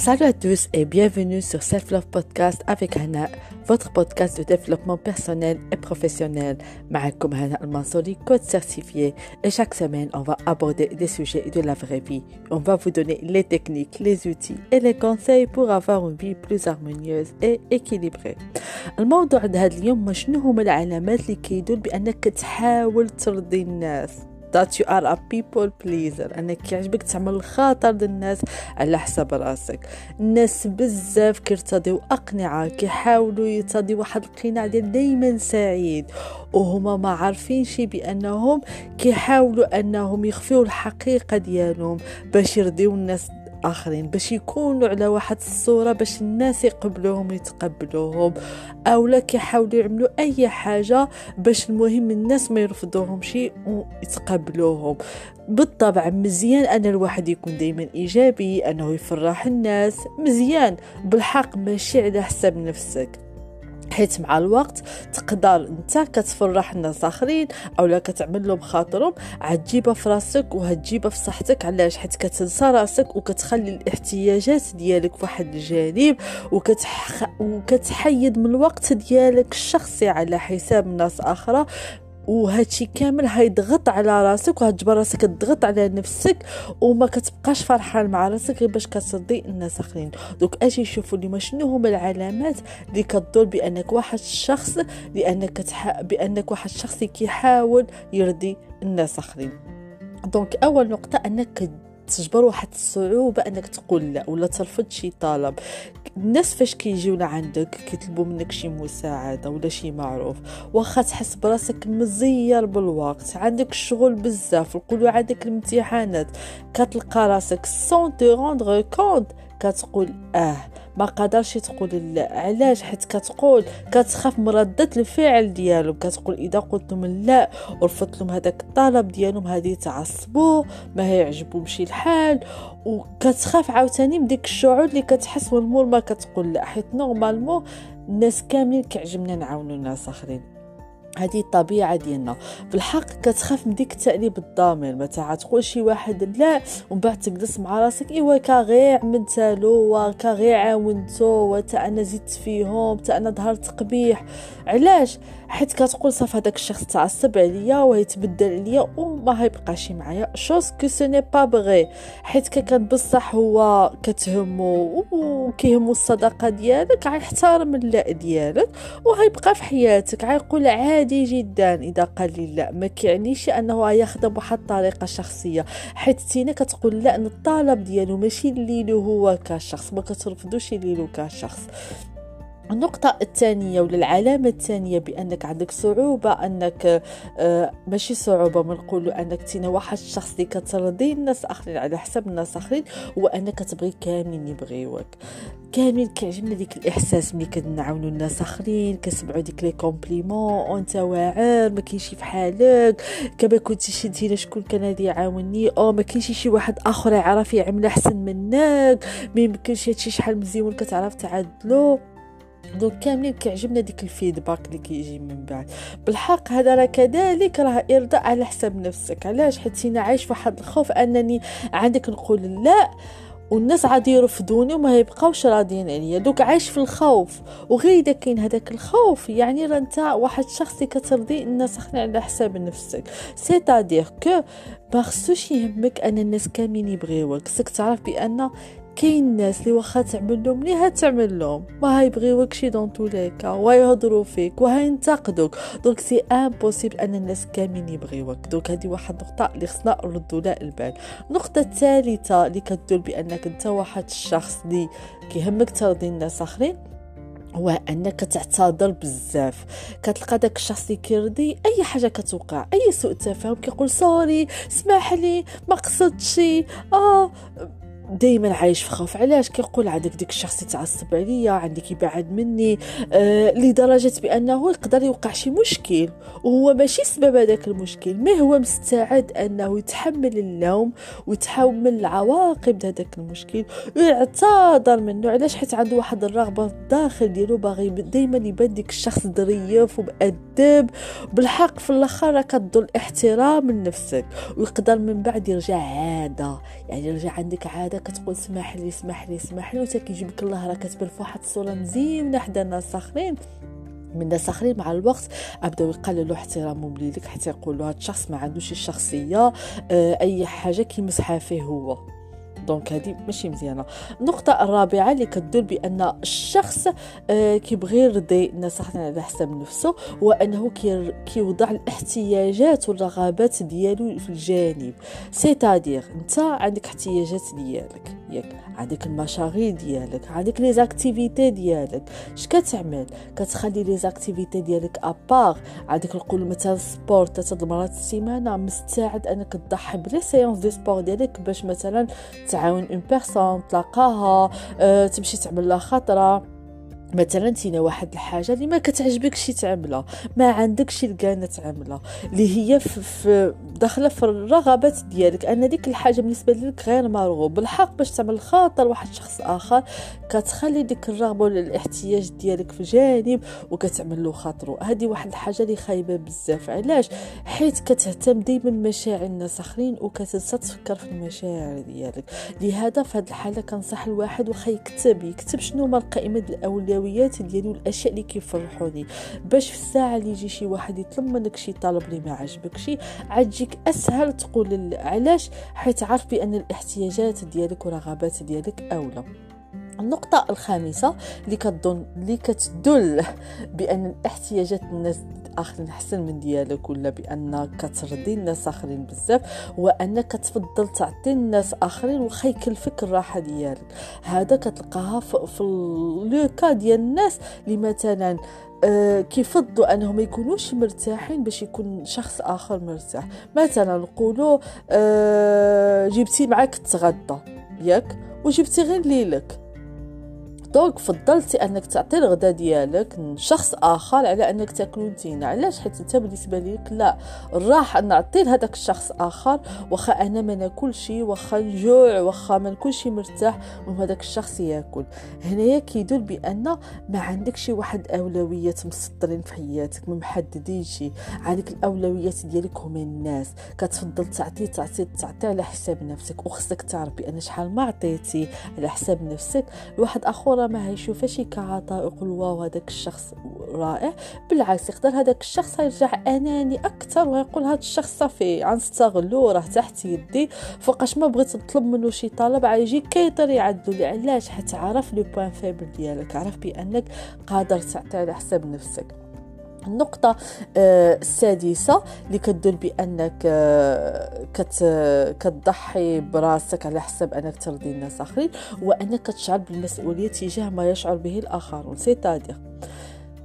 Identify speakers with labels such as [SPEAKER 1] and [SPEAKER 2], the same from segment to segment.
[SPEAKER 1] Salut à tous et bienvenue sur Self Love Podcast avec Hana, votre podcast de développement personnel et professionnel. معكم Hana Al-Mansouri, code certifié. Et chaque semaine, on va aborder des sujets de la vraie vie. On va vous donner les techniques, les outils et les conseils pour avoir une vie plus harmonieuse et équilibrée. الموضوع هذا اليوم ما شنو هما العلامات اللي كيدل بانك تحاول ترضي الناس that you are a people pleaser. أنك كيعجبك تعمل الخاطر الناس على حساب رأسك. الناس بزاف كيرتضيو اقنعه كيحاولوا يرتضيو واحد القناع ديال دايما سعيد. وهما ما عارفين شي بأنهم كيحاولوا أنهم يخفيو الحقيقة ديالهم باش يرضيو الناس آخرين باش يكونوا على واحد الصورة باش الناس يقبلوهم ويتقبلوهم أو لا كيحاولوا يعملوا أي حاجة باش المهم الناس ما يرفضوهم شيء ويتقبلوهم. بالطبع مزيان أن الواحد يكون دائما إيجابي أنه يفرح الناس مزيان. بالحق ماشي على حساب نفسك. حيت مع الوقت تقدر انت كتفرح الناس آخرين أو لا كتعمل لهم خاطرهم عتجيبها في راسك وهتجيبها في صحتك. علاش؟ حيت كتنسى راسك وكتخلي الاحتياجات ديالك في واحد الجانب وكتح... وكتحيد من الوقت ديالك الشخصي على حساب ناس آخرى. وهادشي كامل هيضغط على راسك وهتجبر راسك تضغط على نفسك وما كتبقاش فرحان مع راسك غير باش كترضي الناس اخرين donc أجي شوفوا لي شنو هما العلامات اللي كتدل بأنك واحد الشخص لأنك تح... بأنك واحد الشخص كيحاول يرضي الناس اخرين donc أول نقطة أنك تجبر واحد الصعوبة انك تقول لا ولا ترفض شي طلب. الناس فاش كيجيو لعندك كيطلبوا منك شي مساعدة ولا شي معروف واخا تحس براسك مزير بالوقت عندك الشغل بزاف نقولوا عندك الامتحانات كتلقى راسك sans te rendre compte كتقول آه. ما قدرش تقول لا علاش؟ حيت كتقول كتخاف من ردة الفعل ديالهم كتقول إذا قلت لهم لا ورفضت لهم هذاك الطلب ديالهم هذه تعصبوا ما هيعجبهمش الحال. وكتخاف عاوتاني من ديك الشعور اللي كتحس من ما كتقول لا. حيت normalement الناس كاملين كيعجبنا نعاونوا ناس آخرين. هذه الطبيعة ديالنا. في الحق كتخاف من ديك التأنيب الضمير متى تقول شي واحد لا ومن بعد تجلس مع راسك. إيوا كا غير عملتالو وكا غير عاونتو وتا أنا زدت فيهم تا أنا ظهرت قبيح. علاش؟ حيت كتقول صافي هذاك الشخص تعصب عليا ويتبدل عليا وما هيبقاش معايا. chose que ce n'est pas vrai حيت كان بصح هو كتهمو وكيهمو الصداقة ديالك غيحترم اللا ديالك وهيبقى في حياتك. غيقول عادي. جدا إذا قال لي لا. ما كيعنيش أنه ياخذها بواحد الطريقة شخصية. حيت تينا كتقول لا الطلب ديالو ماشي اللي هو كشخص ما كترفضوش اللي كشخص. النقطة الثانية ولا العلامة الثانية بأنك عندك صعوبة أنك آه ماشي صعوبة ما نقولوا أنك تينا واحد الشخص اللي كترضي الناس آخرين على حساب الناس آخرين هو أنك تبغي كاملين يبغيوك. كامل كيعجبنا ديك الإحساس ملي كنعاونوا الناس آخرين كنسمعوا ديك les compliments وانت واعر ما كاينش في حالك كما كنتي شدينا شكون كان هادي يعاوني أو ما كاينش شي واحد آخر يعرف يعمل أحسن منك ما يمكنش هادشي شحال مزيون كتعرف تعدلو. donc كاملين كيعجبنا ديك ال feedback اللي كيجي من بعد. بالحق هذا راه كذلك راه إرضاء على حساب نفسك. علاش؟ حيت أنا عايش واحد الخوف أنني عندك نقول لا والناس عادي يرفضوني وما يبقاوش راضيين عليا. donc عايش في الخوف. وغير إذا كاين هذاك الخوف يعني راه أنت واحد الشخص كترضي الناس اخرين على حساب نفسك. c'est-à-dire que ما يهمك أن الناس كاملين يبغيوك. خصك تعرف بأن كاين ناس اللي واخا تعمل لهم ليها تعمل لهم ما يبغيوك شي dans tous les cas ويهضروا فيك وهينتقدوك donc c'est impossible أن الناس كاملين يبغيوك. donc هذه واحد النقطه اللي خصنا نردوا لها البال. النقطه الثالثه اللي كتدل بأنك أنت واحد الشخص اللي كيهمك ترضي الناس آخرين هو أنك تعتذر بزاف. كتلقى داك الشخص اللي كيرضي أي حاجة كتوقع أي سوء تفاهم كيقول سوري اسمح لي ما قصدتش آه دائما عايش في خوف. علاش كيقول عندك ديك الشخص يتعصب عليا عندك يبعد مني آه لدرجة بأنه يقدر يوقع شي مشكل. وهو ماشي سبب هذاك المشكل ما هو مستعد أنه يتحمل اللوم ويتحمل العواقب هذاك المشكل. ويعتذر منه. علاش؟ حيت عنده واحد الرغبة الداخل ديالو باغي دائما يبان ديك الشخص ظريف ومؤدب. بالحق في الأخر راه كتظل احترام لنفسك ويقدر من بعد يرجع عادة. يعني يرجع عندك عادة كتقول سمح لي سمح لي سمح لي وتا كيجيبك الله راه كتبان فواحد الصورة مزيانة حدا الناس اخرين من ناس اخرين مع الوقت بداو يقللوا احترامهم ليك حتى يقولوا هذا الشخص ما عندوش الشخصية آه، أي حاجة كيمسحها فيه هو. donc هذه ماشي مزيانة. النقطة الرابعة اللي كتدل بأن الشخص آه كيبغي يرضي الناس على حساب نفسه هو أنه كيوضع الاحتياجات والرغبات ديالو في الجانب. c'est-à-dire أنت عندك احتياجات ديالك ياك عندك المشاغل ديالك عندك les activités ديالك. اش كتعمل؟ كتخلي les activités ديالك à part عندك نقول مثلا sport ثلاثة مرات السيمانة مستعد أنك تضحي ب les séances de sport ديالك باش مثلا تعاون une personne تلاقاها أه تمشي تعمل لها خطرة. مثلا تينا واحد الحاجة اللي ما كتعجبك شي تعملها ما عندك شي الكانة تعملها اللي هي في, داخلة في الرغبات ديالك أن ديك الحاجة بالنسبة لك غير مرغوب بالحق باش تعمل خاطر واحد شخص آخر كتخلي ديك الرغبة ولا الاحتياج ديالك في جانب وكتعمل له خاطرو هذه واحد الحاجة اللي خايبة بزاف. علاش؟ حيت كتهتم ديما بمشاعر الناس آخرين وكتنسى تفكر في المشاعر ديالك. لهذا في هذه الحالة كنصح الواحد واخا يكتب يكتب شنو هما القائمة الاولويات ديالو والأشياء اللي كيفرحوني. باش في الساعة اللي يجي شي واحد يطلب منك شي طلب اللي ما عجبكش عاد أسهل تقول علاش؟ حيت عارف بأن الاحتياجات ديالك ورغبات ديالك أولى. النقطة الخامسة اللي كتدل بأن الاحتياجات الناس اخرين احسن من ديالك ولا بانك كترضي الناس آخرين بزاف هو انك تفضل تعطي الناس آخرين وخا يكلفك الراحة ديالك. هذا كتلقاها في لو كا ديال الناس اللي مثلا آه كيفضوا أنهم ما يكونوش مرتاحين باش يكون شخص آخر مرتاح. مثلا نقولوا آه جبتي معاك تغدى ياك وجبتي غير ليلك. دونك فضلتي أنك تعطي الغدا ديالك لشخص آخر على أنك تاكلو نتينا علاش؟ حيت أنت بالنسبة ليك لا الراحه نعطي لهذاك الشخص آخر واخا أنا ما ناكلش واخا نجوع واخا ما نكونش مرتاح وهذاك الشخص ياكل. هنايا كيدل بأن ما عندكش واحد أولويات مسطرين في حياتك ما محددينش عندك الأولويات ديالك هما الناس. كتفضل تعطي تعطي تعطي على حساب نفسك وخصك تعرف بان شحال ما عطيتي على حساب نفسك. لواحد آخر راه ما هيشوفش كعطاء يقول واو هذاك الشخص رائع بالعكس يقدر هذاك الشخص يرجع أناني أكثر ويقول هذا الشخص صافي غنستغلو راه تحت يدي فوقاش ما بغيت نطلب منه شي طلب غيجي كيطير يعدلو لي علاش؟ حيت عرف le point faible ديالك عرف بأنك قادر تعطي على حساب نفسك. النقطة آه، السادسة اللي كتدل بأنك آه، كتضحي براسك على حساب أنك ترضي الناس آخرين وأنك تشعر بالمسؤولية تجاه ما يشعر به الآخرون. c'est-à-dire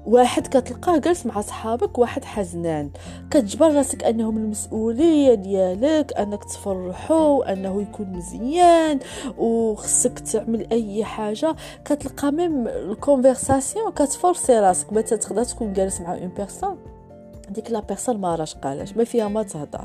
[SPEAKER 1] واحد كتلقاه جالس مع صحابك واحد حزنان. كتجبر راسك أنهم المسؤولية ديالك أنك تفرحو أنه يكون مزيان وخصك تعمل أي حاجة. كتلقى même ال conversation كتفورسي راسك. مثلا تقدر تكون جالس مع une personne ديك la personne ما راش قالاش ما فيها ما تهضر.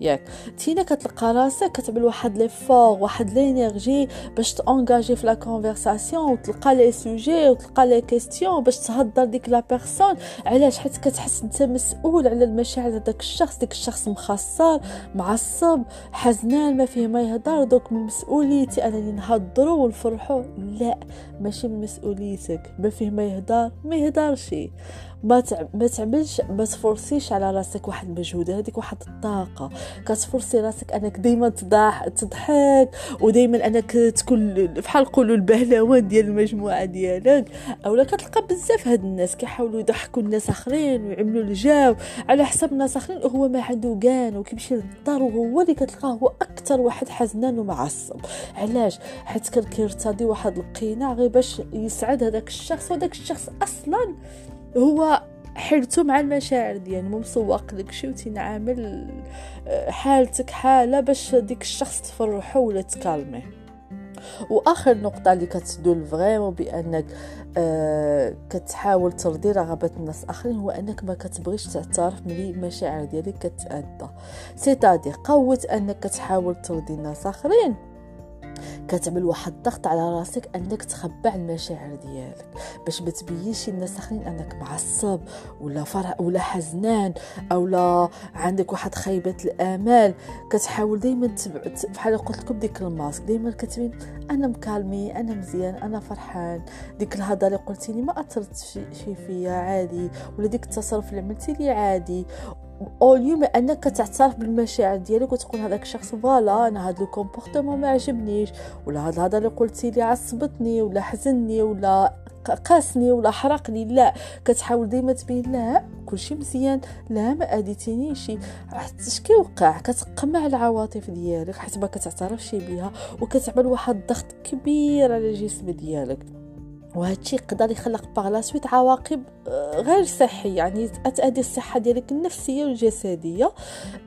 [SPEAKER 1] ياك. تينا كتلقى راسك كتعمل واحد l'effort واحد l'énergie باش t'engager في la conversation وتلقى les sujets وتلقى les questions باش تهضر ديك la personne. علاش؟ حيت كتحس انت مسؤول على المشاعر داك الشخص ديك الشخص مخسر معصب حزنان ما فيه ما يهضر donc من مسؤوليتي انني نهضروا ونفرحوا لا ماشي من مسؤوليتك. ما فيه ما يهضر ما يهضرش. ما تعملش ما تفرسيش على راسك واحد المجهود هذيك واحد الطاقه كتفرسي راسك أنك ديما تضحك تضحك ودائما أنك تكون بحال نقولوا البهلوان ديال المجموعة ديالك. اولا كتلقى بزاف هاد الناس كيحاولوا يضحكوا الناس آخرين ويعملوا الجو على حساب الناس آخرين وهو ما عنده كان وكيمشي للدار وهو اللي كتلقاه. هو أكثر واحد حزنان ومعصب. علاش؟ حيت كان كيرتضي واحد القناع غير باش يسعد هذاك الشخص وهذاك الشخص أصلا هو حيرتو مع المشاعر ديالو مو مسوق لك شي وتنعامل آه، حالتك حالة باش ديك الشخص تفرحو ولا تكالمي. واخر نقطة اللي كتدل فريمون بأنك آه كتحاول ترضي رغبات الناس اخرين هو أنك ما كتبغيش تعترف ملي المشاعر ديالك كتأدى. سيتادي قوة أنك كتحاول ترضي الناس اخرين كتعمل واحد الضغط على راسك أنك تخبع المشاعر ديالك باش ما تبينش للناس الاخرين أنك معصب ولا فرح ولا حزنان أو لا عندك واحد خيبه الأمال. كتحاول دائما بحال قلت لكم ديك الماسك دائما كتبين أنا مكالمي أنا مزيان أنا فرحان. ديك الهضرة اللي قلتي لي ما اثرت شي فيا عادي ولا ديك التصرف اللي عملتي لي عادي. أو اليوم انك تعترف بالمشاعر ديالك وتقول هذاك الشخص voilà أنا هذا ال comportement ما عجبنيش ولا هذا هذا اللي قلتي لي عصبتني ولا حزني ولا قاسني ولا حرقني لا. كتحاول ديما تبين لا كلشي مزيان لا ما اذيتينيش حتى اش كيوقع كتقمع العواطف ديالك حيت ما كتعترفش بها وكتعمل واحد الضغط كبير على الجسم ديالك. وهذا الشيء يقدر يخلق باغ سويت عواقب آه، غير صحية. يعني تأدي الصحة ديالك النفسية والجسدية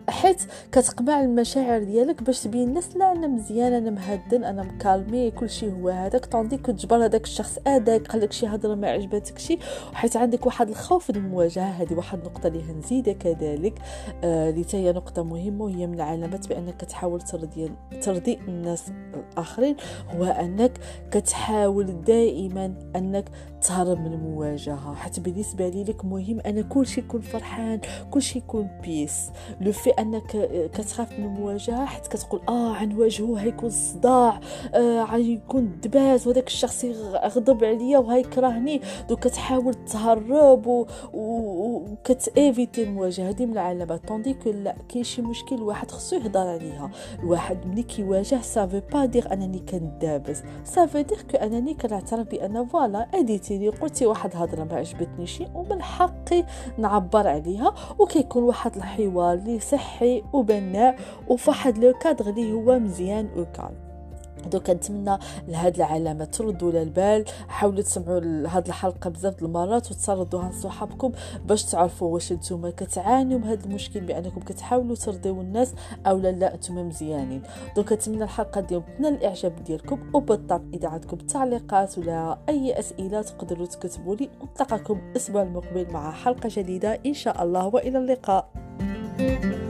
[SPEAKER 1] حيت كتقمع المشاعر ديالك باش تبين الناس لا أنا مزيان أنا مهدن أنا مكالمي كلشي هو هذاك. طوندي كتجبر هذاك الشخص أداك قال لك شي هضرة ما عجبتكش حيت عندك واحد الخوف من المواجهة. هذه واحد النقطة اللي هنزيدها كذلك آه اللي هي نقطة مهمة وهي من العلامات بأنك كتحاول ترضي ترضي الناس الآخرين هو أنك كتحاول دائما أنك تهرب من المواجهة. حيت بالنسبة لي لك مهم أنا كلشي يكون فرحان كلشي يكون peace le fait أنك كتخاف من المواجهة حيت كتقول آه عنواجهو هيكون صداع آه غيكون دباز وهذاك الشخص يغضب عليا وهيكرهني. دو كتحاول تهرب. وكت éviter المواجهة. هذه من العلامات. tandis que là كاين شي مشكل الواحد خصو يهضر عليها. الواحد ملي كيواجه ça veut pas dire أنني كندابز. ça veut dire que أنني كنعترف بان voilà اديتي لي قلتي واحد هضره ما عجبتنيش ومن حقي نعبر عليها. وكيكون واحد الحوار اللي صحي وبناء وفواحد le cadre اللي هو مزيان و calme donc كنتمنى لهاد العلامه تردوا للبال حاولوا تسمعوا هاد الحلقة بزاف المرات وتسردوها لصحابكم باش تعرفوا واش نتوما كتعانيوا من هاد المشكل بأنكم كتحاولوا ترضيو الناس أو لا لا نتوما مزيانين. دو كنتمنى الحلقة ديالكم تنال الإعجاب ديالكم وبالطبع إذا عندكم تعليقات ولا أي أسئلة تقدروا تكتبوا لي نلقاكم الأسبوع المقبل مع حلقة جديدة. إن شاء الله وإلى اللقاء. thank you